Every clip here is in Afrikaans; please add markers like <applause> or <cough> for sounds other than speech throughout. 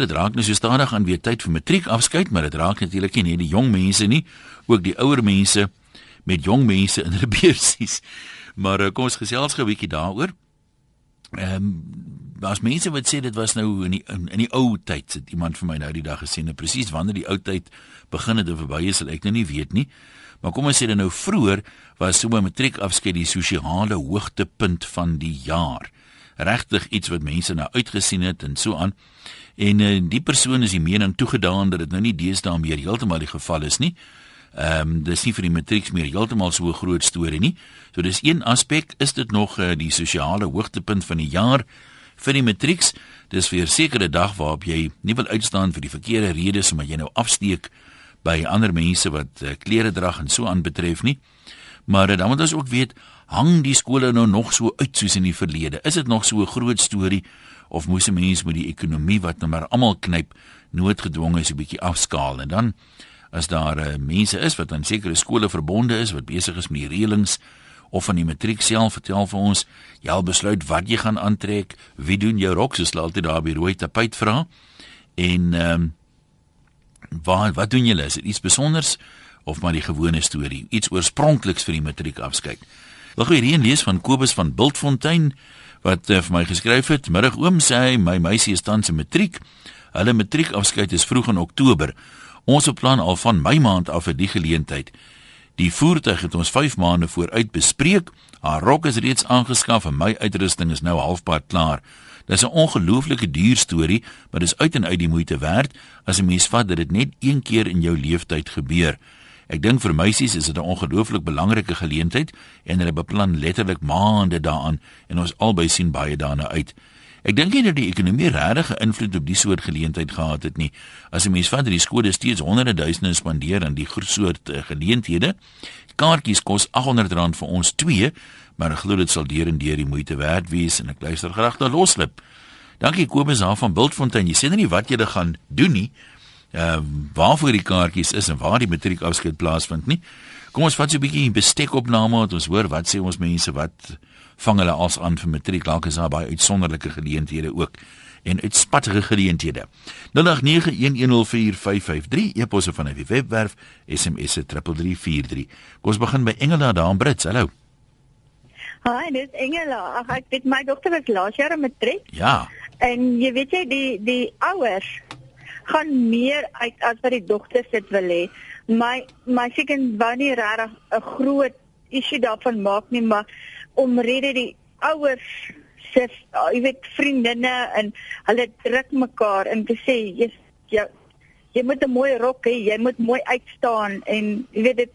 Dit raak nou so stadig aan weer tyd vir matriek afskeid, maar dit raak natuurlik nie net die jong mense nie, ook die ouer mense met jong mense in hulle <laughs> beursies. Maar uh, kom ons gesels gou 'n bietjie daaroor. Ehm um, was mense wat sê dit was nou in die in, in die ou tyd het iemand vir my nou die dag gesê, nou presies wanneer die ou tyd begin het en verby is, sal ek nou nie weet nie. Maar kom ons sê dan nou vroeër was so 'n matriekafskeid die sosiale hoogtepunt van die jaar. Regtig iets wat mense nou uitgesien het en so aan. En uh, die persoon is die mening toegedaan dat dit nou nie deesdae meer heeltemal die geval is nie. Ehm um, dis nie vir die matrieks meer heeltemal so 'n groot storie nie. So dis een aspek, is dit nog uh, die sosiale hoogtepunt van die jaar vir die matrieks. Dis vir 'n sekere dag waarop jy nie wil uitstaan vir die verkeerde redes omdat jy nou afsteek by ander mense wat uh, klere dra en so aan betref nie. Maar uh, dan moet ons ook weet, hang die skole nou nog so uit soos in die verlede? Is dit nog so 'n groot storie? Of moes 'n mens met die ekonomie wat nou maar almal knyp noodgedwonge is 'n bietjie afskaal? En dan as daar uh, mense is wat aan sekere skole verbonde is wat besig is met die reëlings of van die matriek self vertel vir ons jy al besluit wat jy gaan aantrek wie doen jou rok soos hulle altyd daar by rooi tapuit vra en ehm um, wat wat doen julle? Is dit iets spesiaals of maar die gewone storie? Iets oorspronkliks vir die matriek afskeid wil gou hierheen lees van Kobus van Bultfontein wat uh, vir my geskryf het middag oom sê hy my meisie is tans in matriek hulle matriek afskeid is vroeg in oktober Ons beplan al van my maand af vir die geleentheid. Die voertuig het ons 5 maande vooruit bespreek. Haar rok is reeds aangeskaf en my uitrusting is nou halfpad klaar. Dis 'n ongelooflike duur storie, maar dis uit en uit die moeite werd as 'n mens vat dat dit net een keer in jou lewenstyd gebeur. Ek dink vir meisies is dit 'n ongelooflik belangrike geleentheid en hulle beplan letterlik maande daaraan en ons albei sien baie daarna uit. Ek dink nie dat die ekonomie regtig 'n invloed op die soort geleentheid gehad het nie. As 'n mens van die skole steeds honderde duisende spandeer aan die soort uh, geleenthede, kaartjies kos R800 vir ons twee, maar ek glo dit sal deur en deur die moeite werd wees en ek luister graag na loslip. Dankie Kobus daar van Bultfontein. Jy sê nou nie wat jy gaan doen nie. Uh, waarvoor die kaartjies is en waar die matriekafskeid plaasvind nie. Kom ons vat so 'n bietjie bestekopname dat ons hoor wat sê ons mense wat vang hulle als aan vir matriek. Dalk is daar baie uitsonderlike geleenthede ook en uitspattige geleenthede. 0891104553 eposse van die webwerf SMS 3343. Kom ons begin by Engela daar in Brits. Hallo. Hi, dis Engela. Ag ek weet my dogter was laas jaar in matriek. Ja. En jy weet jy die die ouers gaan meer uit as wat die dogters dit wil hê. My my seker wou nie regtig 'n groot issue daarvan maak nie, maar omrede die ouers se jy weet vriendinne en hulle druk mekaar in te sê jy jy, jy moet 'n mooi rok hê, jy moet mooi uitstaan en jy weet dit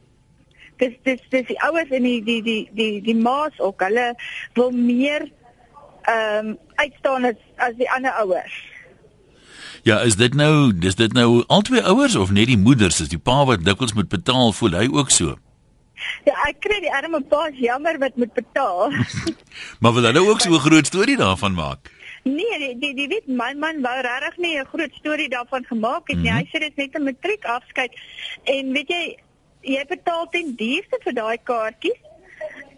dis dis dis die ouers en die die die die die ma's ook hulle wil meer ehm um, uitstaan as as die ander ouers. Ja, is dit nou dis dit nou albei ouers of net die moeders is die pa wat dikwels moet betaal voel hy ook so? Ja, ek kry die arme paas jammer wat moet betaal. <laughs> maar wil hulle ook so 'n groot storie daarvan maak? Nee, die die, die weet my man wou regtig nie 'n groot storie daarvan gemaak het nie. Mm -hmm. Hy sê dit net 'n matriek afskeid. En weet jy, jy betaal ten duurste vir daai kaartjies.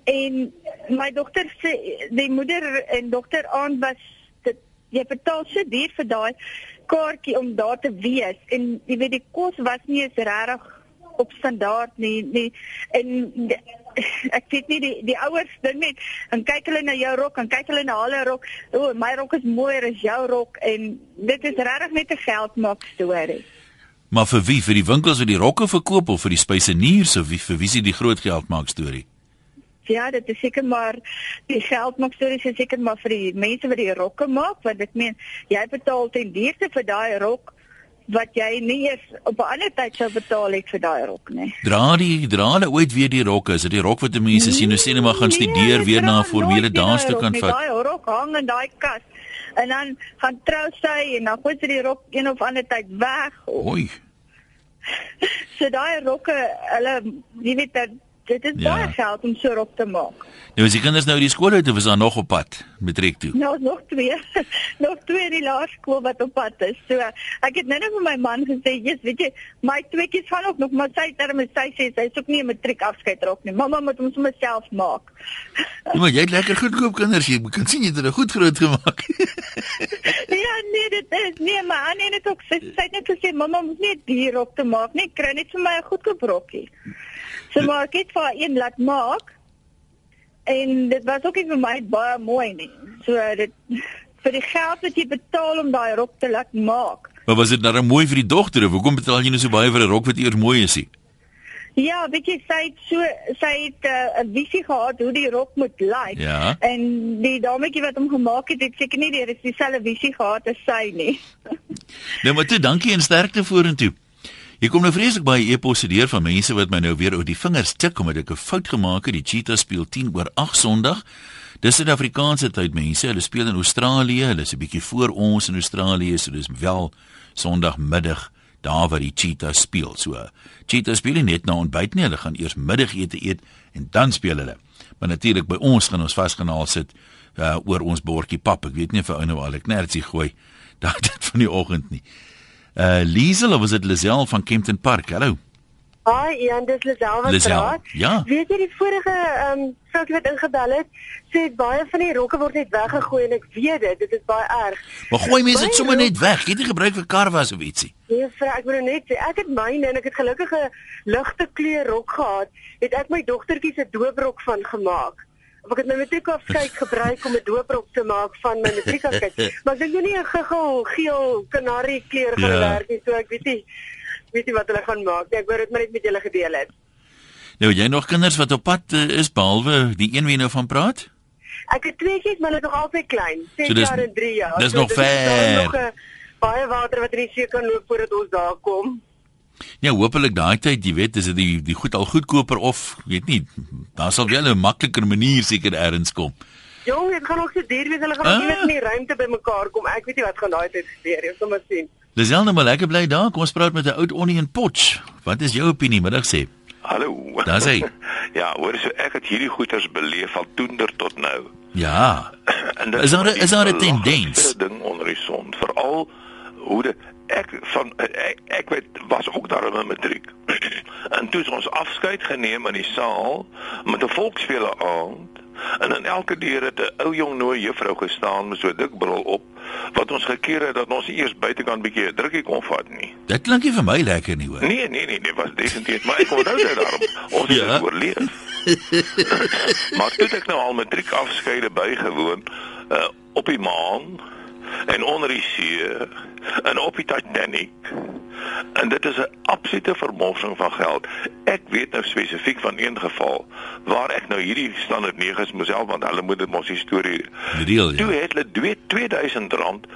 En my dogter se die moeder en dogter aan was dit jy betaal so duur vir daai kaartjie om daar te wees en jy weet die kos was nie eens regtig op standaard nie nie. En ek weet nie die die ouers dink net en kyk hulle na jou rok en kyk hulle na hulle rok. O oh, my rok is mooier as jou rok. En dit is regtig net 'n geldmaak storie. Maar vir wie? Vir die winkels wat die rokke verkoop of vir die spyseniers of wie vir wie is die groot geldmaak storie Ja, dit is seker maar die geldmaak storie is seker maar vir die mense wat die rokke maak want ek meen jy betaal ten duurste vir daai rok wat jy nie eens op 'n ander tyd sou betaal het vir daai rok nie. Dra die dra hulle ooit weer die rokke? Is dit die rok wat die mense sien nou sê net maar gaan studeer nee, weer na 'n formele dansstuk kan vat? Daai rok hang in daai kas en dan gaan trou sy en dan gooi sy die rok een of ander tyd weg. Oei. <laughs> so daai rokke, hulle jy weet dat Dit is Ja. baie geld om so rok te maak. Nou as die kinders nou die skool uit of is daar nog op pad matriek toe? Nou is nog twee. <laughs> nog twee die laerskool wat op pad is. So ek het nou net vir my man gesê, "Jesus, weet jy, my tweeetjies gaan ook nog, maar sy terme sy sê sy is ook nie 'n matriek afskeidrok nie. Mamma moet hom sommer self maak." <laughs> Ja, maar jy het lekker goedkoop kinders, jy kan sien jy het hulle goed groot gemaak. <laughs> ja, nee, dit is nee, maar Annie het ook sy, sy het net gesê, "Mamma moet nie 'n duur rok te maak nie, kry net vir my 'n goedkoop rokkie." So maar ek het vir haar een laat maak. En dit was ook nie vir my baie mooi nie. So dit vir die geld wat jy betaal om daai rok te laat maak. maar was dit nou mooi vir die dogter of hoekom betaal jy nou so baie vir 'n rok wat eers mooi is? Nie? Ja, weet jy, sy het so sy het uh, 'n visie gehad hoe die rok moet lyk. Ja. En die dametjie wat hom gemaak het, het seker nie die dieselfde visie gehad as sy nie. <laughs> Nou maar toe, dankie en sterkte vorentoe. Hier kom nou vreeslik baie e-posse deur van mense wat my nou weer oor die vingers tik omdat ek 'n fout gemaak het. Die Cheetahs speel 10 oor 8 Sondag. Dis Suid-Afrikaanse tyd mense. Hulle speel in Australië. Hulle is 'n bietjie voor ons in Australië, so dis wel Sondagmiddag daar waar die Cheetahs speel. So Cheetahs speel net na ontbyt nie. Hulle gaan eers middagete eet en dan speel hulle. Maar natuurlik by ons gaan ons vasgenaal sit uh, oor ons bordjie pap. Ek weet nie of ou nou al ek nertsie gooi <laughs> daai dit van die oggend nie. Uh Liesel, of was dit Lisel van Kempton Park? Hallo. Hi, Ian, dis Lisel wat Lisel, praat. ja. Weet jy die vorige ehm um, vrou wat ingebel het, sê baie van die rokke word net weggegooi en ek weet dit, dit is baie erg. Maar gooi mense dit sommer net weg. Jy het nie gebruik vir karwas of ietsie. Nee, vrou, ek wil net sê ek het myne en ek het gelukkig 'n ligte kleur rok gehad, het ek my dogtertjie se dooprok van gemaak. Of ek het my matriekafskeid gebruik om 'n dooprok te maak van my matriekafskeid. <laughs> maar ek dink jy nie 'n giggel geel kanarie kleur gaan Ja. werk nie, so ek weet nie weet nie wat hulle gaan maak nie. Ek wou dit maar net met julle gedeel het. Nou jy nog kinders wat op pad uh, is behalwe die een wie nou van praat? Ek het twee kies, maar hulle is nog altyd klein, 6 So dis- jaar en 3 jaar. dis So nog dit ver. nog 'n baie water wat in die see kan loop voordat ons daar kom. Ja, hopelik daai tyd, jy weet, is dit die die goed al goedkoper of weet nie, daar sal wel 'n makliker manier seker ergens kom. Jong, dit gaan ook so duur wees. Hulle gaan Ah. nie net in die ruimte bymekaar kom. Ek weet nie wat gaan daai tyd gebeur nie. Ons sal maar sien. Lisel nou maar lekker bly daar. Kom ons praat met 'n oud Onnie in Potch. Wat is jou opinie middag sê? Hallo. Daar's <laughs> hy. ja, hoor so ek het hierdie goeters beleef van toender tot nou. Ja. <coughs> En Is daar die is daar 'n tendens? ding onder die son, veral hoe dit ek van ek, ek weet was ook daar in 'n matriek. <clears throat> en toe is ons afskeid geneem in die saal met 'n volksspele aand en in elke deur het 'n ou jong nooi juffrou gestaan met so 'n dik bril op wat ons gekeer het dat ons eers buitekant bietjie 'n drukkie kon vat nie. Dit klink nie vir my lekker nie hoor. Nee, nee, nee, dit was definitief, maar ek onthou dit daarom. Ons het Ja. dit oorleef. <laughs> maar toe het ek nou al matriek afskeide bygewoon uh, op die maan en onder die see en op die Titanic. En dit is 'n absolute vermorsing van geld. Ek weet nou spesifiek van een geval waar ek nou hierdie standaard 9's myself want hulle moet dit mos die storie Toe ja. het hulle twee- 2000 rand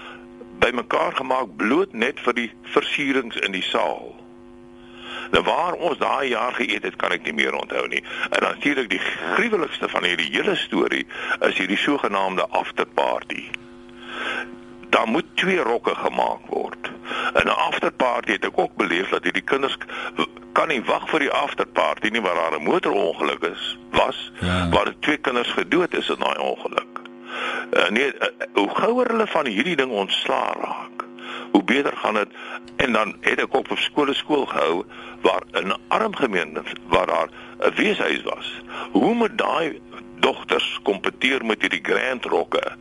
bymekaar gemaak bloot net vir die versierings in die saal. Nou waar ons daai jaar geëet het, kan ek nie meer onthou nie. En natuurlik die gruwelikste van hierdie hele storie is hierdie sogenaamde afterparty. Daar moet twee rokke gemaak word. In 'n afterparty het ek ook beleef dat hierdie kinders kan nie wag vir die afterparty nie waar daar 'n motorongeluk is was Ja. waar twee kinders gedood is in daai ongeluk. Uh, nee, uh, hoe gouer hulle van hierdie ding ontslaa raak, hoe beter gaan dit. En dan het ek ook op skole skool gehou waar in arm gemeenskappe waar daar 'n weeshuis was. Hoe moet daai dogters kompeteer met hierdie grand rokke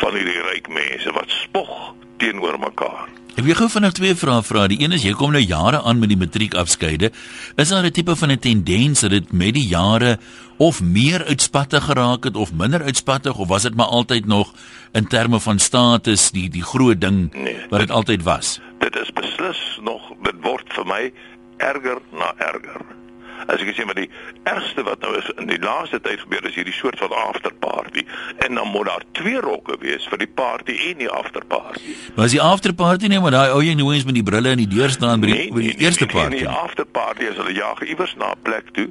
van hierdie ryk mense wat spog teenoor mekaar? Ek wil gou vinnig twee vrae vra. Die een is jy kom nou jare aan met die matriekafskeide. Is daar 'n tipe van 'n tendens dat dit met die jare of meer uitspattig geraak het of minder uitspattig of was dit maar altyd nog in terme van status die die groot ding Nee, wat dit altyd was? Dit is beslis nog dit word vir my erger na erger. As ek sê maar die ergste wat nou is in die laaste tyd gebeur is hierdie soort van afterparty en dan moet daar twee rokke wees vir die party en die afterparty. Was die afterparty nie maar daai ou jy nou eens met die brille in die deur staan by die, by die eerste nee, party? Nee, die afterparty is hulle jag iewers na 'n plek toe.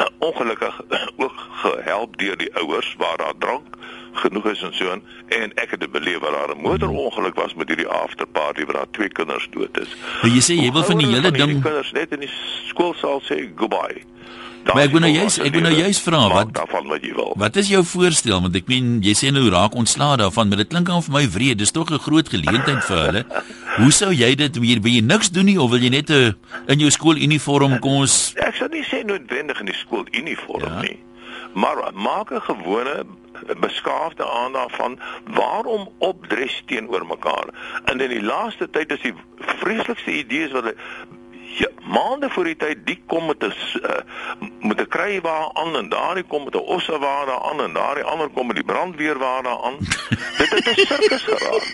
Uh, <clears throat> ongelukkig <clears throat> ook gehelp deur die ouers waar daar drank genoeg is en so aan en ek het dit beleef waar daar 'n motorongeluk was met hierdie afterparty waar daar twee kinders dood is. Maar jy sê jy wil van die hele ding kinders net in die skoolsaal sê goodbye. Daar Maar ek wil nou is juist ek wil nou juist vra wat daarvan wat jy wil. Wat is jou voorstel want ek meen jy sê nou raak ontslaa daarvan maar dit klink aan vir my wreed dis tog 'n groot geleentheid vir hulle. Hoe sou jy dit wil jy, wil jy niks doen nie of wil jy net 'n in jou skooluniform kom ons Ek sou nie sê noodwendig in die skooluniform ja. nie. Maar maak 'n gewone beskaafde aandag van waarom opdres teenoor mekaar. En in die laaste tyd is die vreeslikste idees wat ja, maande voor die tyd die kom met 'n uh, met 'n kruiwa aan en daardie kom met 'n ossewa daar aan en daardie ander kom met die brandweerwa aan. <laughs> Dit het 'n sirkus geraak.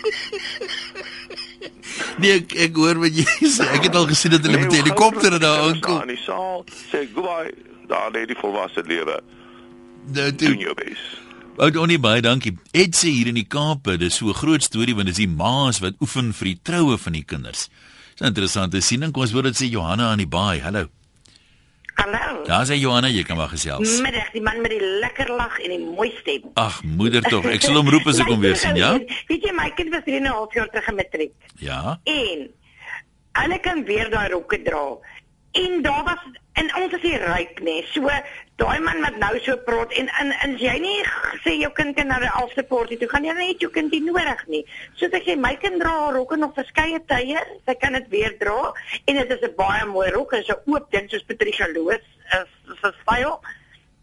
Nee ek, ek hoor wat jy sê ek het al gesien dat hulle met 'n hoe helikopter gou daar aankom. In die saal sê goodbye daar lê die volwasse lewe. Nou Doen jou bes. Ou Donnie baie dankie. Ed sê hier in die Kaap dis so 'n groot storie want dis die ma's wat oefen vir die troue van die kinders. Dis 'n interessante siening. Kom ons hoor dit sê Johanna aan die baai. Hallo. Hallo. Daar sê Johanna, jy kan maar gesels. Middag, die man met die lekker lag en die mooi stem. Ag, moeder tog. Ek sal hom roep as ek hom weer sien, ja? <laughs> Weet jy, my kind was 3 en 'n half jaar terug in matriek. Ja. En hulle kan weer daai rokke dra. En daar was en ons is nie ryk nie. So daai man wat nou so praat en en en jy nie sê jou kind kan na die after party toe gaan jy net jou kind nie nodig nie. So ek sê my kind dra haar rokke nog verskeie tye. Sy kan dit weer dra en dit is 'n baie mooi rok en so oop ding soos Patricia Loos vir styl.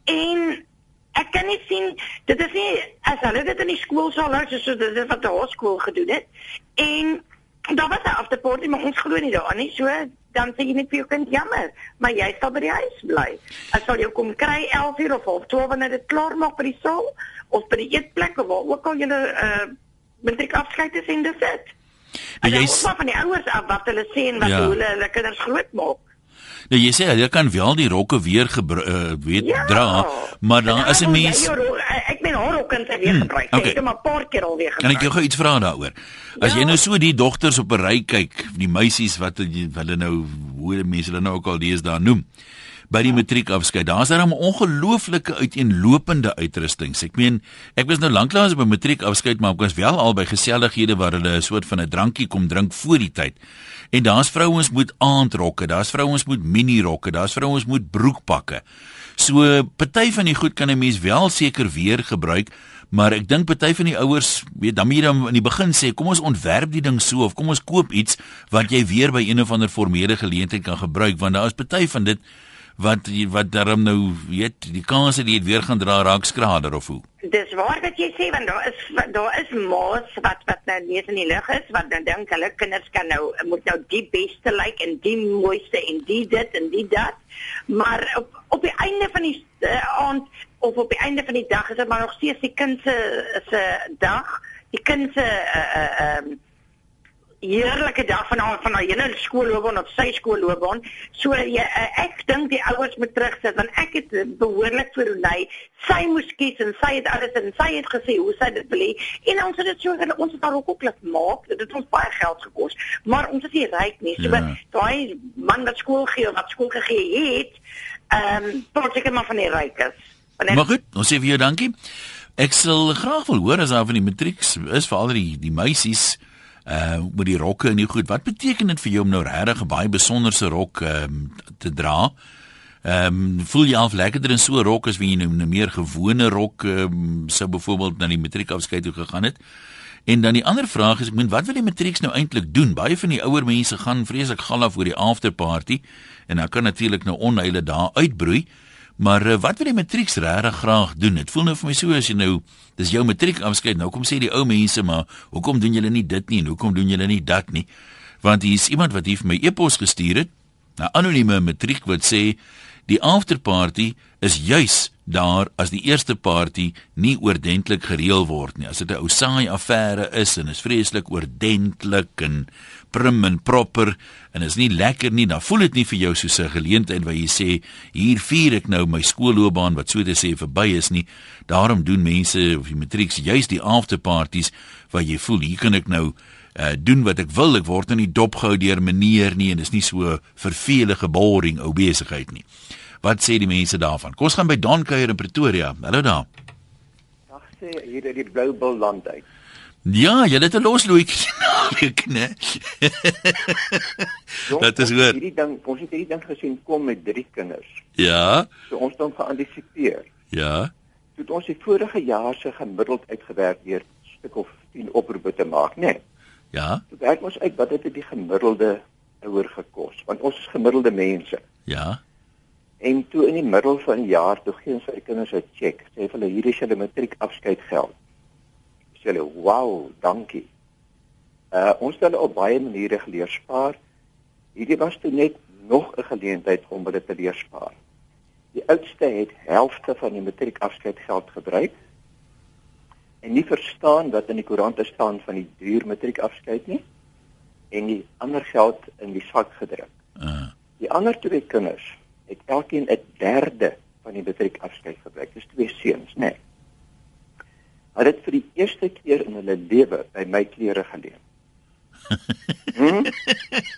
En ek kan nie sien dit is nie as hulle dit in die skool sal hou soos dit is wat die hoërskool gedoen het. En daar was 'n afterparty maar ons glo nie daaraan nie. So dan sê jy net vir jou kind jammer, maar jy sal by die huis bly. Ek sal jou kom kry 11 uur of half 12 wanneer dit klaar maak by die saal of by die eetplek of waar ook al jy uh matriek afskeid is en dis dit. En jy jy s- van die ouers af wat hulle sê en wat Ja. ja. hulle hulle kinders groot maak. Nou jy sê jy kan wel die rokke weer uh, weet Ja. dra, maar dan as 'n mens jou eh, ek meen haar ook kan sy weer Hmm, gebruik. okay. Ek het hom 'n paar keer al weer kan gebruik. ek jou gou iets vra daaroor. As Ja. jy nou so die dogters op 'n ry kyk, die meisies wat hulle nou hoe mense hulle nou ook al lees daar noem by die matriekafskeid. Daar's daar 'n ongelooflike uiteenlopende uitrustings. Ek meen, ek was nou lanklaas by matriekafskeid, maar ek was wel al by gesellighede waar hulle 'n soort van 'n drankie kom drink voor die tyd. En daar's vrouens met aandrokke, daar's vrouens met minirokke, daar's vrouens met broekpakke. So party van die goed kan 'n mens wel seker weer gebruik, maar ek dink party van die ouers, weet dan moet jy dan in die begin sê, kom ons ontwerp die ding so of kom ons koop iets wat jy weer by een of ander formele geleentheid kan gebruik want daar is party van dit wat wat daarom nou weet die kans dat jy dit weer gaan dra raak skrader of hoe. Dis waar wat jy sê want daar is daar is ma's wat wat nou lees in die lig is wat dan dink hulle kinders kan nou moet nou die beste lyk like, en die mooiste en die dit en die dat. Maar op op die einde van die uh, aand of op die einde van die dag is dit maar nog steeds die kind se se dag, die kind se uh uh um heerlike dag van haar van haar hele skoolloopbaan of sy skoolloopbaan. So jy uh, ek dink die ouers moet terugsit want ek het behoorlik vir Renay. Sy moes kies en sy het alles en sy het gesê hoe sy dit wil hê. En ons het dit so ons het haar ook ook laat maak. Dit het ons baie geld gekos, maar ons is nie ryk nie. So Ja. daai man wat skool gee wat skool gegee het, ehm um, praat ek maar van die rykes. Maar goed, ons sê vir jou dankie. Ek sal graag wil hoor as daar van die matrieks is vir al die die meisies uh met die rokke en die goed. Wat beteken dit vir jou om nou regtig 'n baie besonderse rok ehm um, te dra? Ehm um, voel jy al lekkerder in so 'n rok as wanneer jy nou 'n meer gewone rok ehm um, sou byvoorbeeld na die matriekafskeid toe gegaan het? En dan die ander vraag is ek meen wat wil die matrieks nou eintlik doen? Baie van die ouer mense gaan vreeslik gal af oor die afterparty en dan kan natuurlik nou onheile daar uitbroei. Maar uh, wat wil die matrieks regtig graag doen? Dit voel nou vir my so as jy nou dis jou matriekafskeid nou kom sê die ou mense maar hoekom doen julle nie dit nie en hoekom doen julle nie dat nie? Want hier is iemand wat hier vir my e-pos gestuur het. 'n Anonieme matriek wat sê die afterparty is juis daar as die eerste party nie oordentlik gereël word nie. As dit 'n ou saai affære is en is vreeslik oordentlik en prim en proper en is nie lekker nie, dan voel dit nie vir jou soos 'n geleentheid waar jy sê hier vier ek nou my skoolloopbaan wat so te sê verby is nie. Daarom doen mense of die matrieks juis die afterparties waar jy voel hier kan ek nou uh, doen wat ek wil. Ek word nou nie dopgehou deur meneer nie en dis nie so vervelige boring ou besigheid nie. Wat sê die mense daarvan? Kom ons gaan by Don Kuier in Pretoria. Hallo daar. Dag sê hier uit die Blou Bil land uit. Ja, jy het 'n losloetjie <laughs> naweek, né? Dat is hoor. Hierdie ding, ons het hierdie ding gesien kom met drie kinders. Ja. So ons het hom geantisipeer. Ja. Toe ons die vorige jaar se gemiddeld uitgewerk deur stuk of 10 oproepe te maak, né? Nee, Ja. toe werk ons uit wat het dit die gemiddelde ouer gekos, want ons is gemiddelde mense. Ja. En toe in die middel van die jaar toe gee ons vir die kinders 'n cheque, sê hulle hier is julle matriekafskeidgeld. Sê hulle, "Wow, dankie." Uh ons het hulle op baie maniere geleer spaar. Hierdie was toe net nog 'n geleentheid om hulle te leer spaar. Die oudste het helfte van die matriekafskeidgeld gebruik en nie verstaan wat in die koerante staan van die duur matriekafskeid nie en die ander geld in die sak gedruk. Uh. Die ander twee kinders het elkeen 'n derde van die matriekafskeid gebruik. Dis twee seuns, né? Nee. Hulle het vir die eerste keer in hulle lewe by my klere geleen. <laughs> Hm?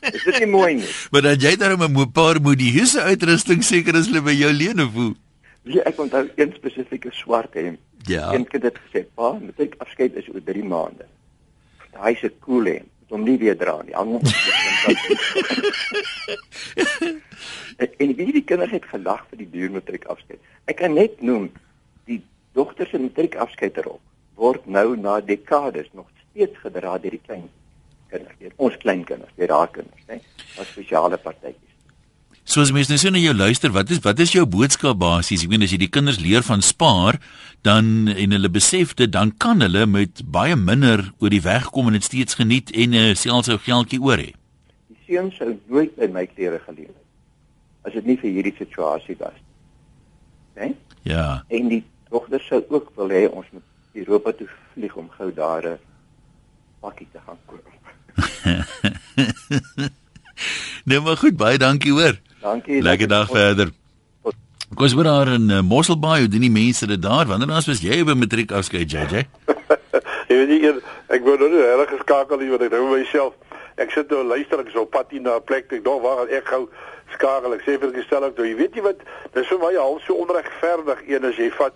Is dit nie mooi nie? Maar dan jy daar 'n paar modieuse uitrusting seker as hulle by jou leen of hoe? Wie ek onthou een spesifieke swart hemp. Ja. Een kind het gesê, "Pa, matriekafskeid is oor 3 maande." Daai is 'n cool hemp. Moet hom nie weer dra nie. Hang hom op. <laughs> en wie die kinders het gelag vir die duur matriekafskeid. Ek kan net noem die dogter se matriekafskeidrok word nou na dekades nog steeds gedra deur die klein kinders, deur ons klein kinders, deur haar kinders, né? As spesiale partytjies. Soos mense nou so na jou luister, wat is wat is jou boodskap basies? Ek meen as jy die kinders leer van spaar, dan en hulle besef dit, dan kan hulle met baie minder oor die weg kom en dit steeds geniet en uh, selfs 'n geldjie oor hê. Die seun sou nooit by my klere geleen het as dit nie vir hierdie situasie was. Né? Ja. En die dogter sou ook wil hê ons moet Europa toe vlieg om gou daar 'n pakkie te gaan koop. <laughs> Nou maar goed, baie dankie hoor. Dankie. Lekker dag verder. Kom ons hoor daar in uh, Mosselbaai, hoe doen die mense dit daar? Wanneer laas was jy by matriek afskeid, JJ? <laughs> Jy weet nie, een, ek word nou nie reg geskakel nie want ek dink myself. Ek sit nou luister ek is op pad hier na 'n plek ek dink waar ek gou skakel. Ek sê vir gestel ek, jy weet jy wat, dis vir my al so onregverdig een as jy vat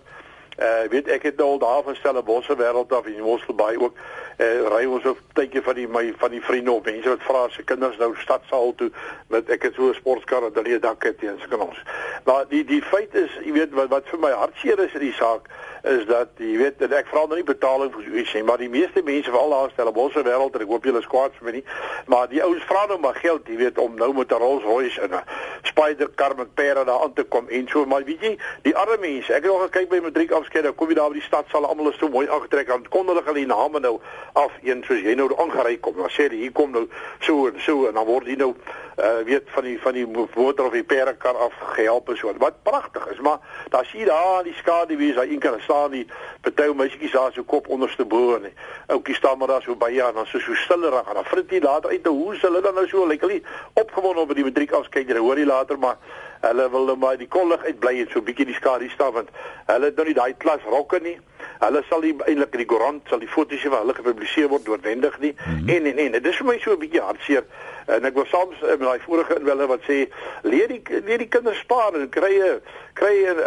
Uh weet ek het nou al daar van Stellenbosse wêreld af in Mosselbaai ook uh ry ons op tydjie van die my van die vriende op mense wat vra se kinders nou stadsaal toe met ek het so 'n sportskar wat hulle dak het teen se kinders. Maar die die feit is, jy weet wat wat vir my hartseer is in die saak is dat jy weet en ek vra nou nie betaling vir iets nie, maar die meeste mense veral daar in Stellenbosse wêreld en ek hoop julle is kwaad vir my nie, maar die ouens vra nou maar geld, jy weet om nou met 'n Rolls Royce en 'n Spider car met pere daar aan te kom en so maar weet jy, die arme mense, ek het nog gekyk by matriek afskeid, dan kom jy daar by die stad sal almal so mooi aangetrek dan kon hulle hulle name nou af een soos jy nou aangery kom. Dan sê hulle hier kom nou so en so en dan word jy nou uh weet van die van die motor of die perekar af gehelp en so. Wat pragtig is, maar daar sien daar aan die skade wie is daar een kan staan die party meisietjies daar so kop onderste bo en ouetjie staan maar daar so ja en dan so so stillerig en dan frit jy later uit hoe se hulle dan nou so lekker like, opgewonde op die matriek afskeid jy hoor jy later maar hulle wil nou maar die kollig uitbly en so 'n bietjie die skadu staan want hulle het nou nie daai klas rokke nie. Hulle sal nie eintlik in die koerant sal die foto's wat hulle gepubliseer word noodwendig nie. Mm -hmm. En en en dit is vir my so 'n bietjie hartseer. En ek wil soms met daai vorige inwelle wat sê leer die leer die kinders spaar en kry 'n kry 'n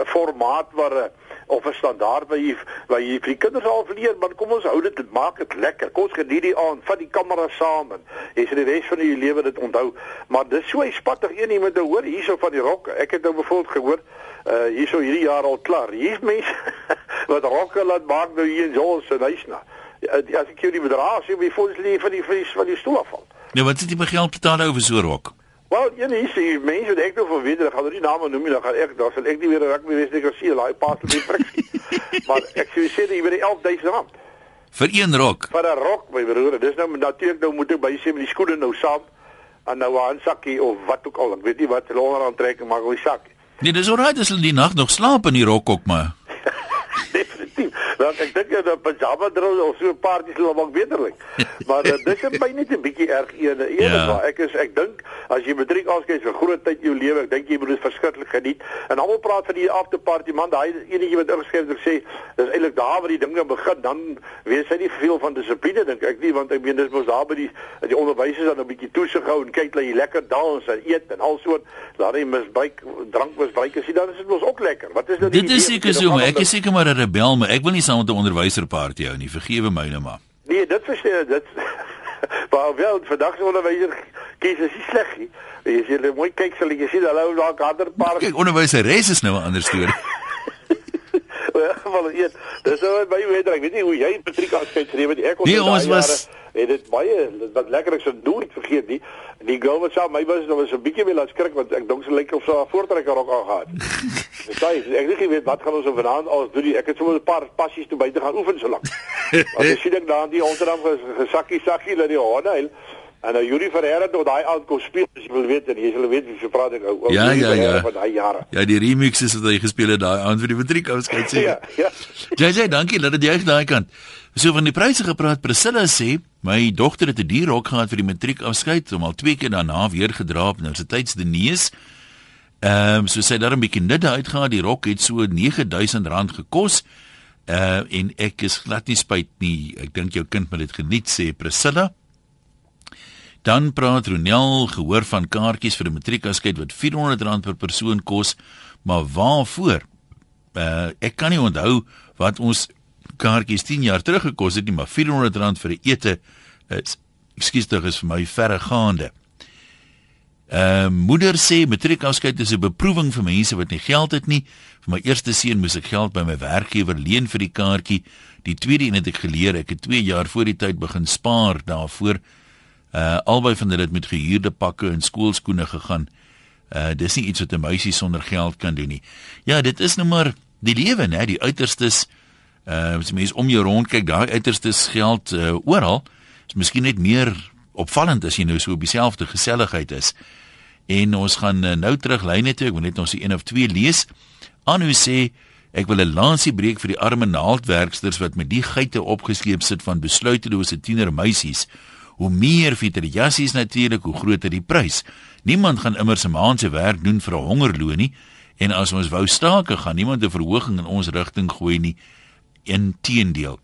'n formaat waar of 'n standaard waar jy vir die kinders al leer, maar kom ons hou dit maak dit lekker. Kom ons geniet die aand, vat die kamera saam en jy sê die res van jou lewe dit onthou. Maar dis so 'n spattig een jy moet hoor hierso van die rokke. Ek het nou bijvoorbeeld gehoor uh hierso hierdie jaar al klaar. Hier's mense <laughs> wat rokke laat maak nou hier in Jols en Huisna. As ek jou die bedrag sê, wie voel jy van die van die van die stoel afval? Nou wat sit jy my geld betaal oor so rok? Wel, jy nee, sê mense wat ek nou van weet, ek gaan nou nie name noem nie, dan gaan ek dan sal ek nie weer raak meer wees nie, ek sien daai pas net prik. maar ek jy sê jy weet 11000 rand vir een rok. vir 'n rok, my broer. Dis nou natuurlik nou moet ek by sê met die skoene nou saam en nou 'n handsakkie of wat ook al. Ek weet nie wat hulle onder aantrekking maar die sak. Nee, dis alright as hulle die nag nog slaap in die rok ook maar. Definitief. Want ek dink dat pyjama drill of so 'n paartjie sal maak beterlik. Maar uh, dis is by net 'n bietjie erg ene. Eerlikwaar, Ja. ek is ek dink as jy matriek afskeid vir groot tyd in jou lewe, ek dink jy moet dit verskriklik geniet. En almal praat van die after party man, daai enetjie wat ingeskryf het sê, dis eintlik daar waar die dinge begin, dan weet sy nie veel van dissipline dink ek nie, want ek meen dis mos daar by die die onderwysers dan 'n bietjie toesig hou en kyk dat jy lekker dans en eet en alsoort, laat jy misbruik drank misbruik as jy dan is dit mos ook lekker. Wat is nou Dit is seker so, maar ek is seker maar 'n rebel, maar ek wil nie saam met 'n onderwyserparty hou nie. Vergewe my nou maar. Nee, dit verstaan dit. <laughs> Maar wel vandag se onderwyser kies is nie sleg nie. As jy net mooi kyk, sal jy sien hulle dalk ander paar Kyk, onderwyseres is nou 'n ander storie. <laughs> <laughs> wel eet. Dis nou by weet ek weet nie hoe jy Patrick afskeid geneem het. Ek Nee, ons was- Het dit baie dit wat lekker ek se nooit vergeet nie. Die girl wat saam my was, nou was 'n bietjie meer laat skrik want ek dink sy lyk of sy 'n voortrekker rok aangehad. <laughs> Dis daai ek het nie weet wat gaan ons op vanaand alles doen. Ek het sommer 'n paar passies toe buite gaan oefen so lank. <laughs> Want ek sien ek daar in die Rotterdam gesakkie sakkie dat die honde En nou Yuri Ferreira het nog daai aand kom speel as jy wil weet en jy sal weet wie se praat ek ou. Ja, Yuri ja, Ferreira ja. Van daai jare. Ja, die remixes wat hy gespeel het daai aand vir die matriekafskeid sê. <laughs> Ja, ja. JJ, dankie dat dit juig daai kant. So van die pryse gepraat, Priscilla sê my dogter het 'n duur rok gehad vir die matriekafskeid, hom al twee keer daarna weer gedra op universiteitsdinees. Ehm um, so het daar 'n bietjie nidde uitgehaal. Die rok het so R9000 gekos. Uh en ek is glad nie spyt nie. Ek dink jou kind moet dit geniet sê Priscilla. Dan praat Ronel gehoor van kaartjies vir 'n matriekafskeid wat R400 per persoon kos, maar waarvoor? Uh ek kan nie onthou wat ons kaartjies 10 jaar terug gekos het nie, maar R400 vir 'n ete is ekskuus tog is vir my verregaande. Uh moeder sê matriekafskeid is 'n beproewing vir mense wat nie geld het nie. Vir my eerste seun moes ek geld by my werkgewer leen vir die kaartjie. Die tweede een het ek geleer. Ek het 2 jaar voor die tyd begin spaar daarvoor. Uh albei van hulle het met gehuurde pakke en skoolskoene gegaan. Uh dis nie iets wat 'n meisie sonder geld kan doen nie. Ja, dit is nou maar die lewe, né, die uiterstes. Uh as mens om jou rond kyk, daai uiterstes geld uh, oral. Is miskien net meer opvallend as jy nou so op dieselfde geselligheid is. En ons gaan uh, nou terug lyne toe. Ek wil net ons een of twee lees. Anu sê ek wil 'n lansie breek vir die arme naaldwerksters wat met die geite opgeskeep sit van besluitelose tiener meisies. Hoe meer fitter jassies natuurlik, hoe groter die prys. Niemand gaan immers 'n maand se werk doen vir 'n hongerloon nie. En as ons wou stake gaan niemand 'n verhoging in ons rigting gooi nie. Inteendeel.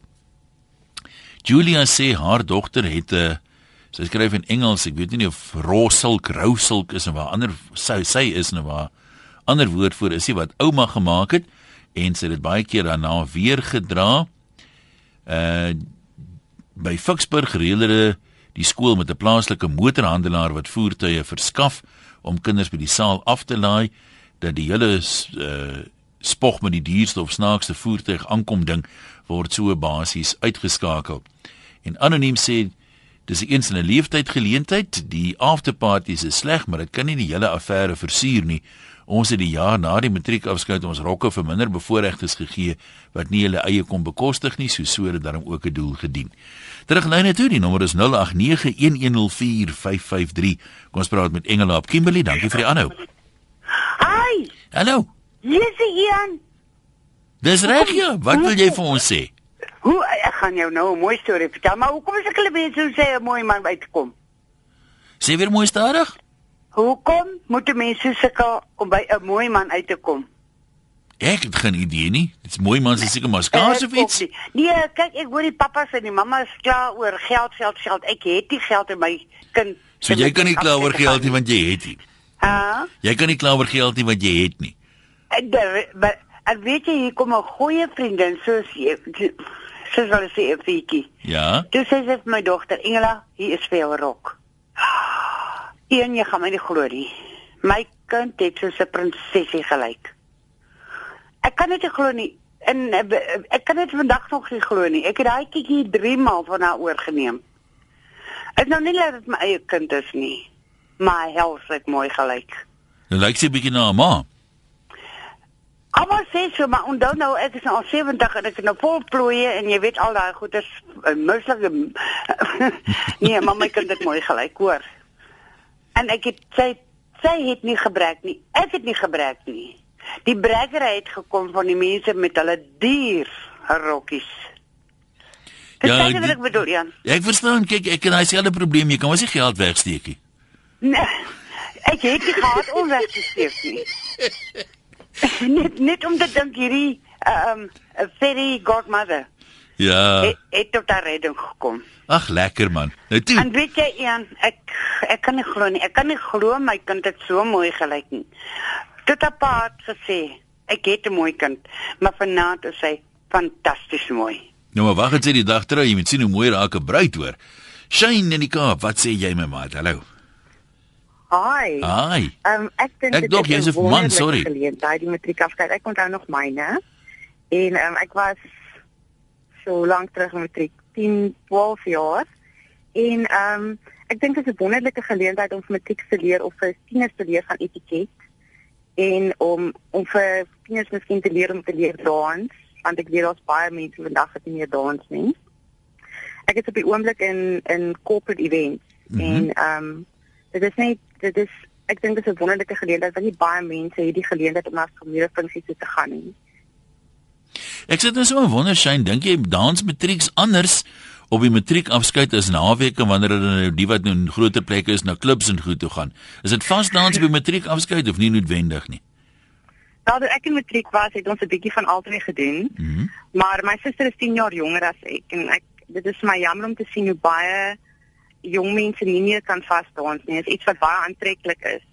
Julia sê haar dogter het 'n uh, sy skryf in Engels, ek weet nie of rosilk, rousilk is en waar ander sy sy is en waar ander woord vir is, wat ouma gemaak het en sy het dit baie keer daarna weer gedra. Uh by Ficksburg reël hulle die skool met 'n plaaslike motorhandelaar wat voertuie verskaf om kinders by die saal af te laai dat die hele uh spog met die duurste of snaakste voertuig aankom ding word so basies uitgeskakel. En anoniem sê dis 'n eens in 'n leeftyd geleentheid, die afterparties is sleg, maar dit kan nie die hele affære versuur nie. Ons het die jaar na die matriekafskeid ons rokke vir minder bevoorregtes gegee wat nie hulle eie kon bekostig nie, so so het dit daarom ook 'n doel gedien. Teruglyne toe, die nommer is 0891104553. Kom ons praat met Engela op Kimberley. Dankie vir die aanhou. Hi, Hallo. hier's Ian. Dis reg ja. Wat wil jy vir ons sê? Hoe ek gaan jou nou 'n mooi storie vertel, maar hoekom is ek hulle mense hoe sê 'n mooi man uitkom? Sê weer mooi stadig. Hoekom moet mense sukkel om by 'n mooi man uit te kom? Ek het geen idee nie. Dit's mooi man se seker maar skaars of Ek ook iets. nie. Nee, kyk, ek hoor die pappas en die mammas kla oor geld, geld, geld. Ek het nie geld in my kind. So jy kan nie kla oor geld nie want jy het nie. Ha? Jy kan nie kla oor geld nie want jy het nie. Daar- maar en weet jy hier kom 'n goeie vriendin soos jy soos hulle sê 'n fietjie. Ja. Toe sê vir my dogter, Engela, hier is vir jou rok. Een jy gaan my nie glo nie. My kind het soos 'n prinsesie gelyk. Ek kan dit nie glo nie. En eh, ek kan dit vandag nog nie glo nie. Ek het daai kitjie 3 maal van haar oorgeneem. Ek nou nie dat dit my eie kind is nie. Maar hy hels ek mooi gelyk. Nou lyk sy 'n bietjie na 'n ma. Almal sê so, maar onthou nou ek is nou al 70 en ek is nou vol plooie en jy weet al daai goeders uh, mislike <laughs> Nee, maar my kind het mooi gelyk, hoor. En ek het sy sy het nie gebruik nie. Ek het nie gebruik nie. Die brekkery het gekom van die mense met hulle duur rokkies. Ja, ja, wat die- ek bedoel, Jan. Ek verstaan, kyk, ek het daai selfde probleem. Jy kan mos nie geld wegsteek nie. Nee, ek het nie gehad om weg te steek nie. <laughs> net net om te dink hierdie ehm um, fairy godmother Ja. het, het tot haar redding gekom. Ag, lekker man. Nou toe. En weet jy Ian, ek ek kan nie glo nie. Ek kan nie glo my kind het so mooi gelyk nie. Tot haar pa het gesê, ek het 'n mooi kind, maar vanaand is hy fantasties mooi. Nou maar wag net sy die dag terug, jy moet sien hoe mooi raak 'n bruid hoor. Shine in die Kaap, wat sê jy my maat? Hallo. Hi. Ehm um, ek dink Ek dog is jy's 'n een man, sorry. Geleentheid die matriekafskeid. Ek onthou nog myne. En ehm um, ek was so lank terug matriek 10, 12 jaar. En ehm um, ek dink dit is 'n wonderlike geleentheid om vir matriek te leer of vir tieners te leer van etiket en om om vir tieners miskien te leer om te leer dans, want ek weet daar's baie mense vandag wat nie meer dans nie. Ek is op die oomblik in in corporate events Mhm. en ehm um, dit is net dit is ek dink dit is 'n wonderlike geleentheid want nie baie mense het die geleentheid om na formele funksies toe te gaan nie. Ek sit nou so 'n wonderskyn, dink jy dans matrieks anders op die matriekafskeid as naweke wanneer hulle nou die wat nou in groter plekke is na klubs en goed toe gaan. Is dit vas dans op die matriekafskeid of nie noodwendig nie? Nou, ek in matriek was, het ons 'n bietjie van albei gedoen. Mm Maar my suster is 10 jaar jonger as ek en ek dit is my jammer om te sien hoe baie jong mense nie meer kan vasdans nie. Dit is iets wat baie aantreklik is.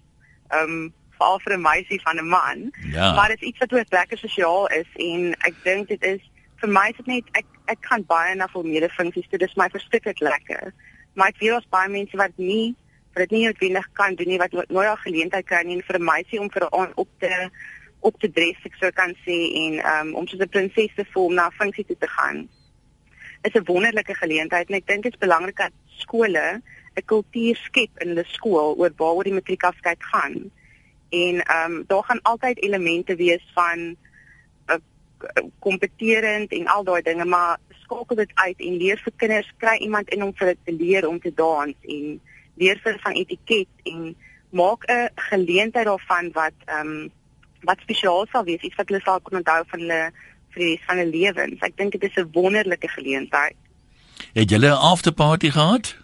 Um veral vir 'n meisie van 'n man. Ja. Maar dit is iets wat ook lekker sosiaal is en ek dink dit is vir my is dit net ek ek gaan baie na formele funksies toe. Dis my verskriklik lekker. Maar ek weet daar's baie mense wat nie wat dit nie noodwendig kan doen nie wat no- nooit 'n geleentheid kry nie en vir 'n meisie om vir 'n aand op te op te dress ek sou kan sê en um, om soos 'n prinses te voel na 'n funksie toe te gaan. Is 'n wonderlike geleentheid en ek dink dit is belangrik dat skole 'n kultuur skep in hulle skool oor waaroor die matriekafskeid gaan. En ehm um, daar gaan altyd elemente wees van uh, kompeterend en al daai dinge, maar skakel dit uit en leer vir kinders kry iemand in om vir hulle te leer om te dans en leer vir van etiket en maak 'n geleentheid daarvan wat ehm um, wat spesiaal sal wees, iets wat hulle sal kon onthou van hulle vir die res van hulle lewens. Ek dink dit is 'n wonderlike geleentheid. Het julle 'n afterparty gehad?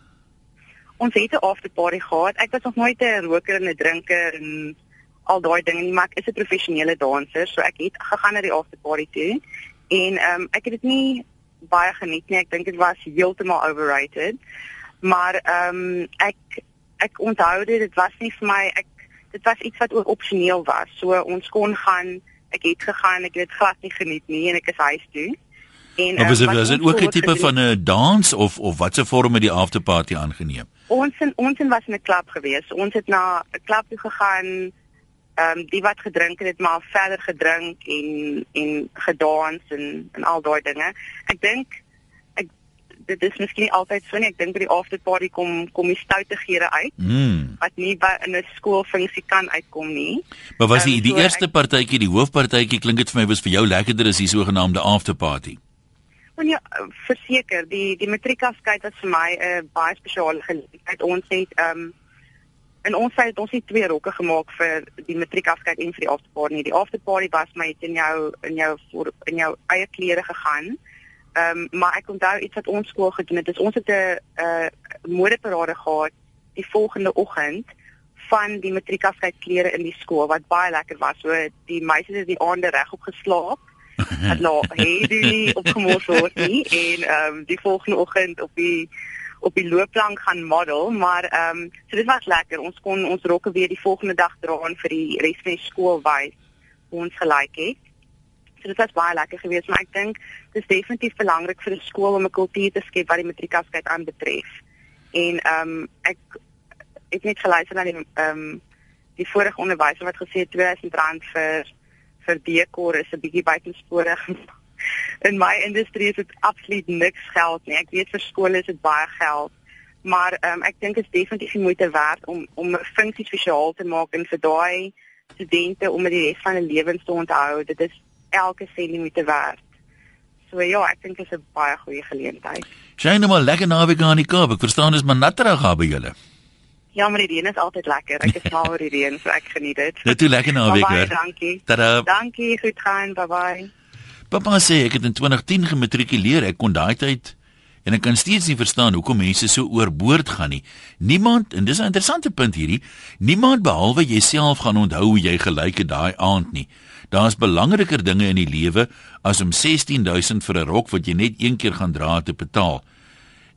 Ons het 'n afterparty gehad. Ek was nog nooit 'n roker en 'n drinker en al daai dinge nie, maar ek is 'n professionele danser, so ek het gegaan na die afterparty toe. En ehm um, ek het dit nie baie geniet nie. Ek dink dit was heeltemal overrated. Maar ehm um, ek ek onthou dit, dit was nie vir my ek dit was iets wat ook opsioneel was. So ons kon gaan, ek het gegaan, ek het dit glad nie geniet nie en ek is huis toe. En is ehm, dit wat is dit ook 'n tipe van 'n dans of of watse vorm het die afterparty aangeneem? Ons en ons en was in 'n klub gewees. Ons het na 'n klub toe gegaan. Ehm um, die wat gedrink het, het maar verder gedrink en en gedans en en al daai dinge. Ek dink ek dit is miskien nie altyd so nie. Ek dink by die afterparty kom kom die stoute gere uit Mm. wat nie by in 'n skoolfunksie kan uitkom nie. Maar was die Ehm, die so eerste ek- partytjie, die hoofpartytjie klink dit vir my was vir jou lekkerder as die sogenaamde afterparty. Want ja, verseker, die die matriekafskeid was vir my 'n baie spesiale geleentheid. Ons het ehm um, in ons tyd het ons nie twee rokke gemaak vir die matriekafskeid en vir die afterparty nie. Die afterparty was my het in jou in jou voor, in jou eie klere gegaan. Ehm um, maar ek onthou iets wat ons skool gedoen het. Is ons het 'n 'n modeparade gehad die volgende oggend van die matriekafskeid klere in die skool wat baie lekker was. So die meisies het die aande regop geslaap het nou <laughs> hey die opgemors word nie en ehm um, die volgende oggend op die op die loopplank gaan model maar ehm um, so dit was lekker. Ons kon ons rokke weer die volgende dag dra en vir die res van die skool wys hoe ons gelyk het. So dit was baie lekker geweest maar ek dink dit is definitief belangrik vir 'n skool om 'n kultuur te skep wat die matriekafskeid aanbetref. En ehm um, ek het net geluister na die ehm um, die vorige onderwyser wat gesê het R2000 vir vir dekor is 'n bietjie buitensporig. In my industrie is dit absoluut niks geld nie. Ek weet vir skole is dit baie geld. Maar um, ek dink dit is definitief moeite werd om om 'n funksie spesiaal te maak en vir daai studente om dit die res van hulle lewens te onthou. Dit is elke sent die moeite werd. So ja, ek dink dit is 'n baie goeie geleentheid. Sy nou maar lekker naweek aan die Kaap. Ek verstaan dis maar natterig daar by julle. Ja, maar die reën is altyd lekker. Ek is mal oor die reën, so ek geniet dit. Net toe lekker naweek Baie hoor. dankie. Tada. Dankie, goed gaan. Bye bye. Pappa sê ek het in 2010 gematrikuleer. Ek kon daai tyd en ek kan steeds nie verstaan hoekom mense so oorboord gaan nie. Niemand en dis 'n interessante punt hierdie. Niemand behalwe jouself gaan onthou hoe jy gelyk het daai aand nie. Daar's belangriker dinge in die lewe as om 16000 vir 'n rok wat jy net een keer gaan dra te betaal.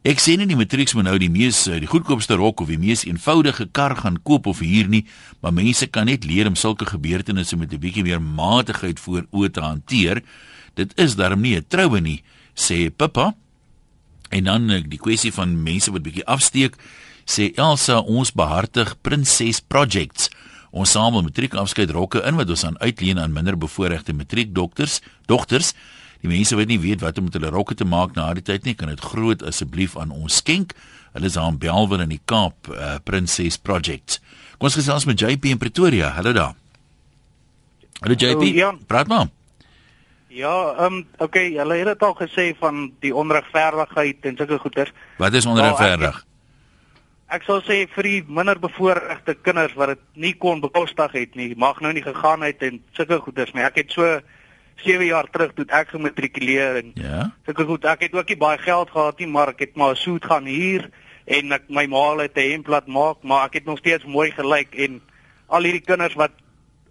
Ek sê nie die matrieks moet nou die mees eh, die goedkoopste rok of die mees eenvoudige kar gaan koop of huur nie, maar mense kan net leer om sulke gebeurtenisse met 'n bietjie meer matigheid voor oë te hanteer. Dit is darm nie 'n troue nie, sê Pippa. En dan eh, die kwessie van mense wat bietjie afsteek. Sê Elsa, ons behartig Prinses Projects. Ons samel matriekafskeid rokke in wat ons aan uitleen aan minder bevoorregte matriekdokters, dogters. Die mense wat nie weet wat om met hulle rokke te maak na die tyd nie, kan dit groot asseblief aan ons skenk. Hulle is aan Belwel in die Kaap, uh, Prinses Projects. Kom ons gesels met JP in Pretoria. Hallo daar. Hallo JP. Hallo, Jan. Praat maar. Ja, ehm um, okay, hulle het dit al gesê van die onregverdigheid en sulke goeters. Wat is onregverdig? Ek, ek sal sê vir die minder bevoorregte kinders wat dit nie kon bekostig het nie, mag nou nie gegaan het en sulke goeters nie. Ek het so 7 jaar terug toe ek gematrikuleer en Ja. sulke goed. Ek het ook nie baie geld gehad nie, maar ek het maar 'n soet gaan huur en ek my ma het 'n hemp laat maak, maar ek het nog steeds mooi gelyk en al hierdie kinders wat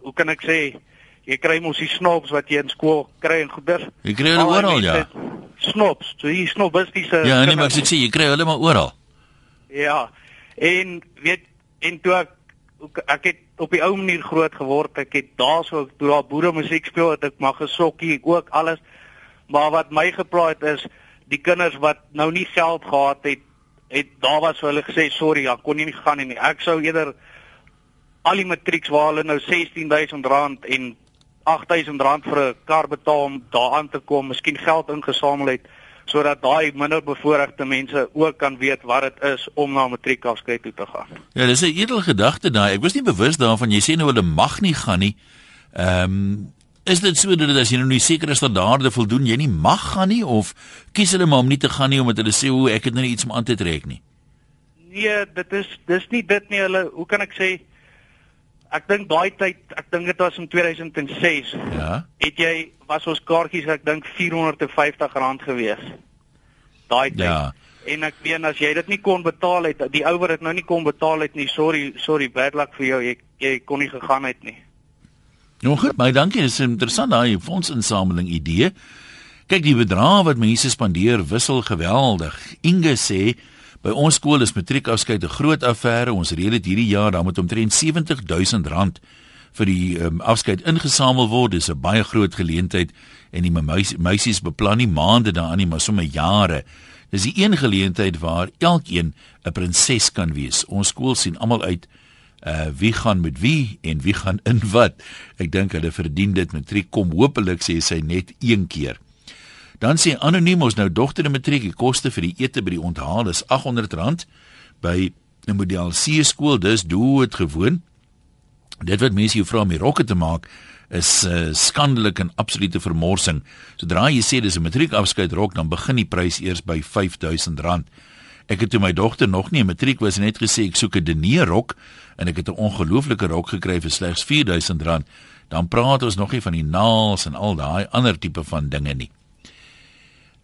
hoe kan ek sê jy kry mos die snobs wat jy in skool kry en goeders. Jy kry hulle Al die oral, ja. Snobs, so hier snobistiese Ja, nee, maar ek sê jy kry hulle maar oral. Ja. En weet en toe ek ek het op die ou manier groot geword. Ek het daarso toe daar boere musiek speel het ek maar gesokkie ook alles. Maar wat my geplaai het is die kinders wat nou nie geld gehad het, het daar was vir hulle gesê sorry, ja, kon nie gaan nie. Ek sou eerder al die matrieks waar hulle nou R16000 en R8000 vir 'n kar betaal om daaraan te kom, miskien geld ingesamel het sodat daai minder bevoorregte mense ook kan weet wat dit is om na matriekafskeid toe te gaan. Ja, dis 'n edel gedagte daai. Ek was nie bewus daarvan. Jy sê nou hulle mag nie gaan nie. Ehm is dit so dat as jy nou nie seker is dat daarde voldoen jy nie mag gaan nie of kies hulle maar om nie te gaan nie omdat hulle sê o, ek het nou iets om aan te trek nie. Nee, dit is dis nie dit nie. Hulle, hoe kan ek sê? Ek dink daai tyd, ek dink dit was in 2006. Ja. Het jy was ons kaartjies ek dink R450 gewees. Daai tyd. Ja. En ek meen as jy dit nie kon betaal het, die ou wat dit nou nie kon betaal het nie, sorry, sorry, bad luck vir jou. Jy jy kon nie gegaan het nie. Nou goed, baie dankie. Dis interessant daai fondsinsameling idee. Kyk, die bedrag wat mense spandeer wissel geweldig. Inge sê by ons skool is matriekafskeid 'n groot affære. Ons reël dit hierdie jaar dan met omtrent R70000 rand vir die um, afskeid ingesamel word. Dis 'n baie groot geleentheid en die meisies, meisies beplan nie maande daaraan nie, maar sommer jare. Dis die een geleentheid waar elkeen 'n prinses kan wees. Ons skool sien almal uit uh wie gaan met wie en wie gaan in wat. Ek dink hulle verdien dit matriek kom hopelik sê sy net een keer. Dan sê anoniem ons nou dogter matriek die koste vir die ete by die onthaal is R800 by 'n model C skool dis dood gewoon. Dit wat mense jou vra om die rokke te maak is uh, skandelik en absolute vermorsing. Sodra jy sê dis 'n matriekafskeid rok dan begin die prys eers by R5000. Ek het toe my dogter nog nie in matriek was net gesê ek soek 'n diner rok en ek het 'n ongelooflike rok gekry vir slegs R4000. Dan praat ons nog nie van die naels en al daai ander tipe van dinge nie.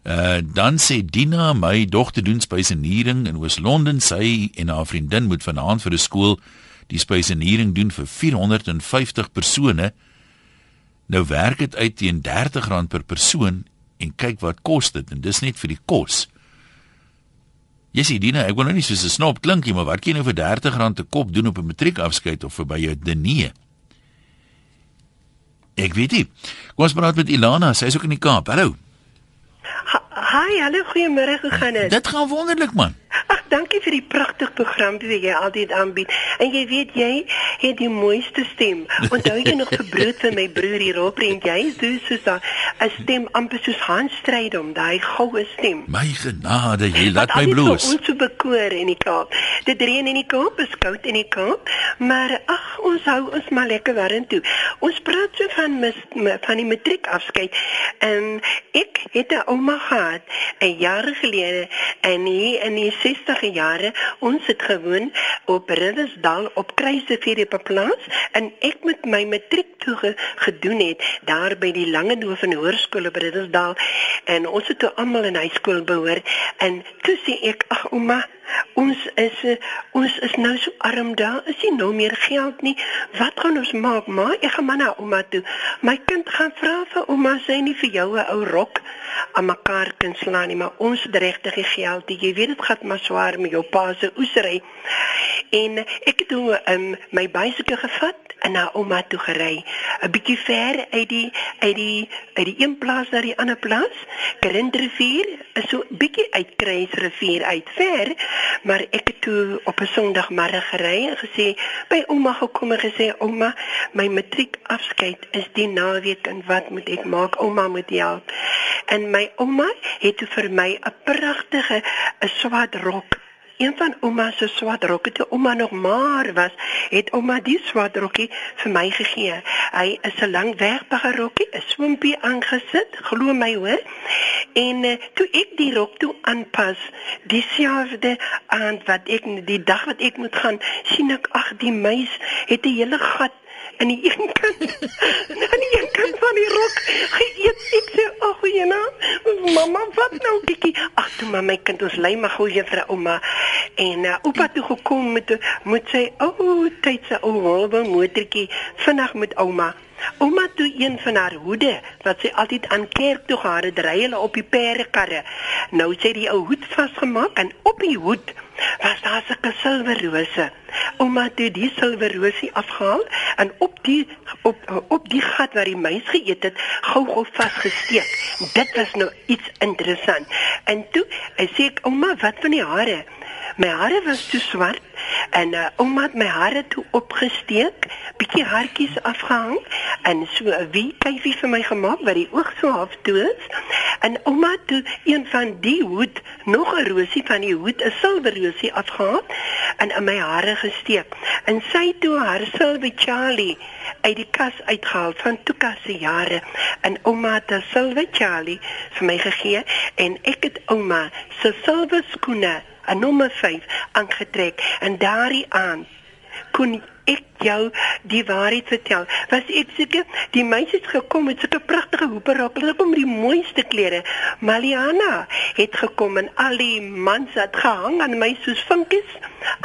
Uh dan sê Dina, my dogter doen spysenering in Oos-London. Sy en haar vriendin moet vanaand vir 'n skool die spysenering doen vir 450 persone. Nou werk dit uit teen R30 per persoon en kyk wat kos dit en dis net vir die kos. Jy sê Dina, ek wil nou nie soos 'n snop klink nie, maar wat kan jy nou vir R30 'n kop doen op 'n matriekafskeid of vir by jou diner? Ek weet nie. Kom ons praat met Ilana, sy is ook in die Kaap. Hallo. Hi, hallo, goeiemôre, hoe gaan dit? Dit gaan wonderlik man. Dankie vir die pragtige program wat jy altyd aanbied. En jy weet jy het die mooiste stem. Onthou jy nog vir brood vir my broer hier op en jy is dus soos 'n stem amper soos Hans Strydom, daai goue stem. My genade, jy laat my bloos. Ons so bekoor in die Kaap. Dit reën in die Kaap, is koud in die Kaap, maar ag, ons hou ons maar lekker warm toe. Ons praat so van mis, van die matriekafskeid. En ek het 'n ouma gehad 'n jaar gelede en hier in die 60e jare ons het gewoon op Riddersdal op Kruisrivier op 'n plaas en ek met my matriek toe ge, gedoen het daar by die Langehoven Hoërskool op Riddersdal en ons het toe almal in hy skool behoort en toe sê ek ag ouma Ons is uh, ons is nou so arm daar. Is nie nou meer geld nie. Wat gaan ons maak, ma? Ek gaan maar na ouma toe. My kind gaan vra vir ouma sy nie vir jou 'n ou rok aan mekaar kan slaan nie, maar ons het regtig die geld. nie. Jy weet dit gaan maar swaar met jou pa se oesery. En ek het toe um, my bysieke gevat na ouma toe gery. 'n Bietjie ver uit die uit die uit die een plaas na die ander plaas. Grindrivier is so bietjie uit Kruisrivier uit ver, maar ek het toe op 'n Sondagmiddag gery en gesê by ouma gekom en gesê ouma, my matriek afskeid is die naweek en wat moet ek maak? Ouma moet help. En my ouma het vir my 'n pragtige 'n swart rok een van ouma se swart rokke toe ouma nog maar was, het ouma die swart rokkie vir my gegee. Hy is 'n lang wegbare rokkie, 'n swimpie aangesit, glo my hoor. En uh, toe ek die rok toe aanpas, dieselfde aand wat ek die dag wat ek moet gaan, sien ek ag die meis het 'n hele gat in die een kant aan die een kant van die rok geëet ek sê ag jena mamma wat nou bietjie ag toe maar my kind ons lei maar gou juffrou ouma en uh, oupa toe gekom met moet sy o oh, tyd se ou wolwe motortjie. Vinnig met ouma Ouma toe een van haar hoede wat sy altyd aan kerk toe gehad het, ry hulle op die perdekarre. Nou sê die ou hoed vasgemaak en op die hoed was daar 'n silwerrose. Ouma het die silwerrosie afgehaal en op die op op die gat waar die muis geëet het, gou-gou vasgesteek. Dit was nou iets interessant. En toe, ek sê ek ouma, wat van die hare? My hare was te swart en uh, ouma het my hare toe opgesteek, bietjie hartjies afgehang en so 'n wie kyfie vir my gemaak wat die oog so half toe is. En ouma het toe een van die hoed, nog 'n rosie van die hoed, 'n silwerrosie afgehaal en in my hare gesteek. En sy toe haar silwer Charlie uit die kas uitgehaal van Tuka se jare en ouma het 'n silwer Charlie vir my gegee en ek het ouma se silwer skoene 'n nommer 5 aangetrek en daardie aan kon ek jou die waarheid vertel. Was ek seker die meisies gekom met sulke pragtige hoeperok, hulle kom met die mooiste klere. Maliana het gekom en al die mans het gehang aan my soos vinkies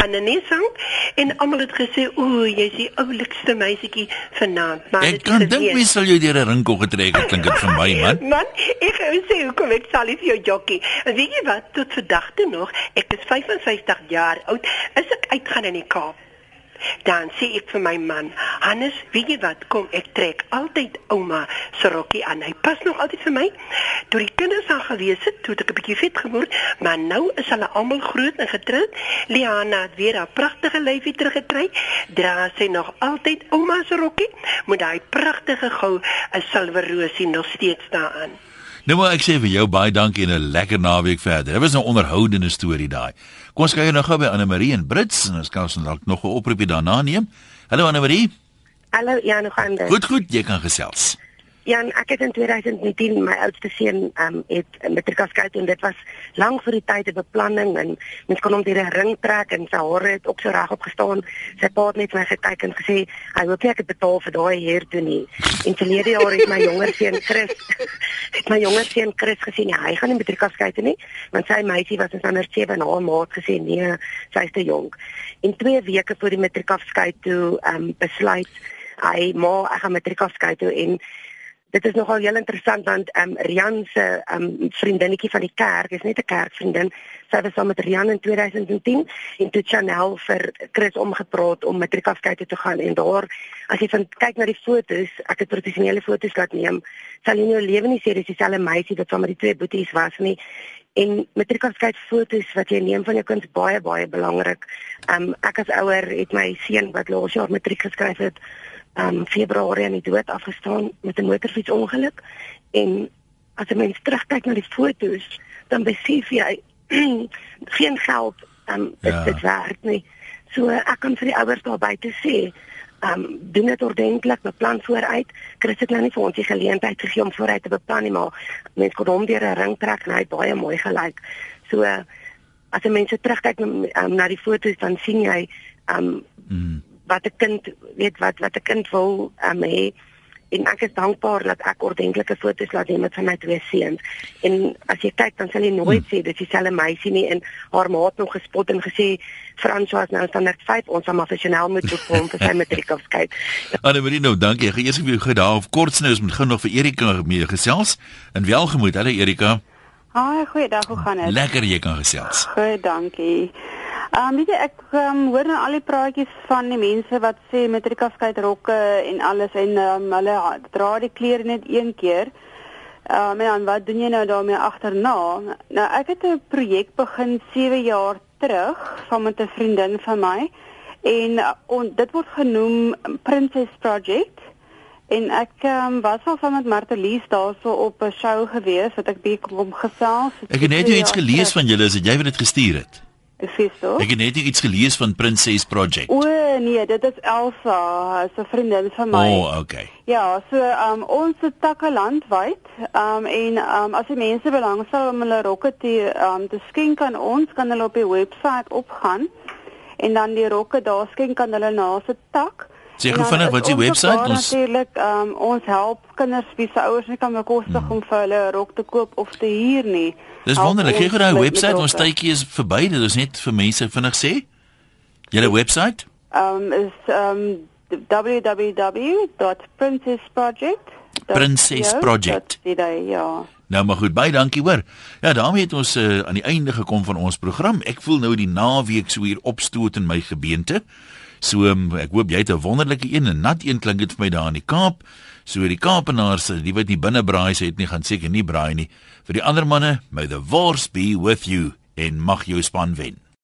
aan 'n nesang en almal het gesê o, jy's die oulikste meisietjie vanaand. Maar ek kan dink wie sal jou deur 'n rinkel getrek het klink dit vir my man. <laughs> Man, ek wou sê hoekom ek sal vir jou jokkie. En weet jy wat tot vandag toe nog, ek is 55 jaar oud, is ek uitgaan in die Kaap. Dan sê ek vir my man, Hannes, weet jy wat, kom ek trek altyd ouma se rokkie aan. Hy pas nog altyd vir my. Toe die kinders al gewees het, toe ek 'n bietjie vet geword, maar nou is hulle almal groot en getroud. Liana het weer haar pragtige lyfie teruggetrek. Dra sy nog altyd ouma se rokkie met daai pragtige gou 'n silwerrosie nog steeds daaraan. Nou maar ek sê vir jou baie dankie en 'n lekker naweek verder. Dit was 'n onderhoudende storie daai. Kom ons kyk nou gou by Anne Marie in Brits en ons kan ons dalk nog 'n oproepie daarna neem. Hallo Anne Marie. Hallo, ja, nog aan dit. Goed, goed, jy kan gesels. Ja, ek het in 2019 my oudste seun um het matriek afskeid en dit was lank vir die tyd 'n beplanning en mens kon hom deur 'n ring trek en sy hare het ook so reg opgestaan. Sy pa het net my gekyk en gesê, "Hy hoop ek het betaal vir daai heer toe nie." En verlede jaar het my jonger seun Chris <laughs> het my jonger seun Chris gesê, "Nee, hy gaan nie matriek afskeid nie." Want sy meisie was in ander 7 en haar maat gesê, "Nee, sy's te jonk." En 2 weke voor die matriek afskeid toe um besluit hy maar ek gaan matriek afskeid toe en dit is nogal heel interessant want ehm um, Rian se ehm um, vriendinnetjie van die kerk is net 'n kerkvriendin. Sy was saam met Rian in 2010 en toe Chanel vir Chris omgepraat om matriekafskeid te gaan en daar as jy van kyk na die fotos, ek het professionele fotos laat neem, sal jy nou lewe nie sê dis dieselfde meisie wat saam met die twee boeties was nie. En matriekafskeid fotos wat jy neem van jou kind baie baie belangrik. Ehm um, ek as ouer het my seun wat laas jaar matriek geskryf het um Februarie aan die dood afgestaan met 'n motorfietsongeluk en as 'n mens terugkyk na die foto's dan besef jy <clears throat> geen geld um ja. dit werk nie. So ek kan vir die ouers daar buite sê um doen dit ordentlik, beplan vooruit. Chris het nou nie vir ons die geleentheid gegee om vooruit te beplan nie, maar mens kon hom deur 'n ring trek en hy het baie mooi gelyk. So as jy mense terugkyk um, na die foto's dan sien jy um mm wat 'n kind weet wat wat 'n kind wil um, hê en ek is dankbaar dat ek ordentlike foto's laat neem met van my twee seuns en as jy kyk dan sal jy nooit hmm. sê dis dieselfde meisie nie en haar ma het nog gespot en gesê François nou standaard 5 ons hom afsioneel moet perform vir sy <laughs> matriek afskeid. Anne Marie nou dankie. Ek eers vir jou gedag of kort snou is met gou nog vir Erika mee gesels en welgemoed. Hallo Erika. Haai, goeiedag, hoe gaan dit? Lekker jy kan gesels. Goed, dankie. Ehm um, weet jy ek um, hoor nou al die praatjies van die mense wat sê matriekafskeid rokke en alles en um, hulle dra die klere net een keer. Ehm um, en wat doen jy nou daarmee agterna? Nou ek het 'n projek begin 7 jaar terug saam met 'n vriendin van my en on, dit word genoem Princess Project. En ek um, was al saam met Martelies daarso op 'n show gewees wat ek bietjie kom gesels. Ek het net iets gelees van julle, as jy dit gestuur het. So. Ek het net iets gelees van Princess Project. O nee, dit is Elsa, sy vriendin van my. O, oh, okay. Ja, so um, ons het takke landwyd. Um en um as die mense belangstel om hulle rokke te um te skenk aan ons, kan hulle op die webwerf opgaan en dan die rokke daar skenk aan hulle na se tak. Sê gou vinnig wat is die webwerf? Ons natuurlik um ons help kinders wie se ouers nie kan bekostig hmm. om vir hulle 'n rok te koop of te huur nie. Dis wonderlik. Kyk gou daai webwerf, ons tydjie is verby. Dit is net vir mense vinnig sê. Julle webwerf? Um is um www.princessproject. Princess Project. Ja. Nou maar goed, baie dankie hoor. Ja, daarmee het ons uh, aan die einde gekom van ons program. Ek voel nou die naweek so hier opstoot in my gebeente. So um, ek hoop jy het 'n wonderlike een en nat een klink dit vir my daar in die Kaap. So die Kaapenaars, die wat nie binne braai se het nie, gaan seker nie braai nie. Vir die ander manne, may the wars be with you en mag jou span wen.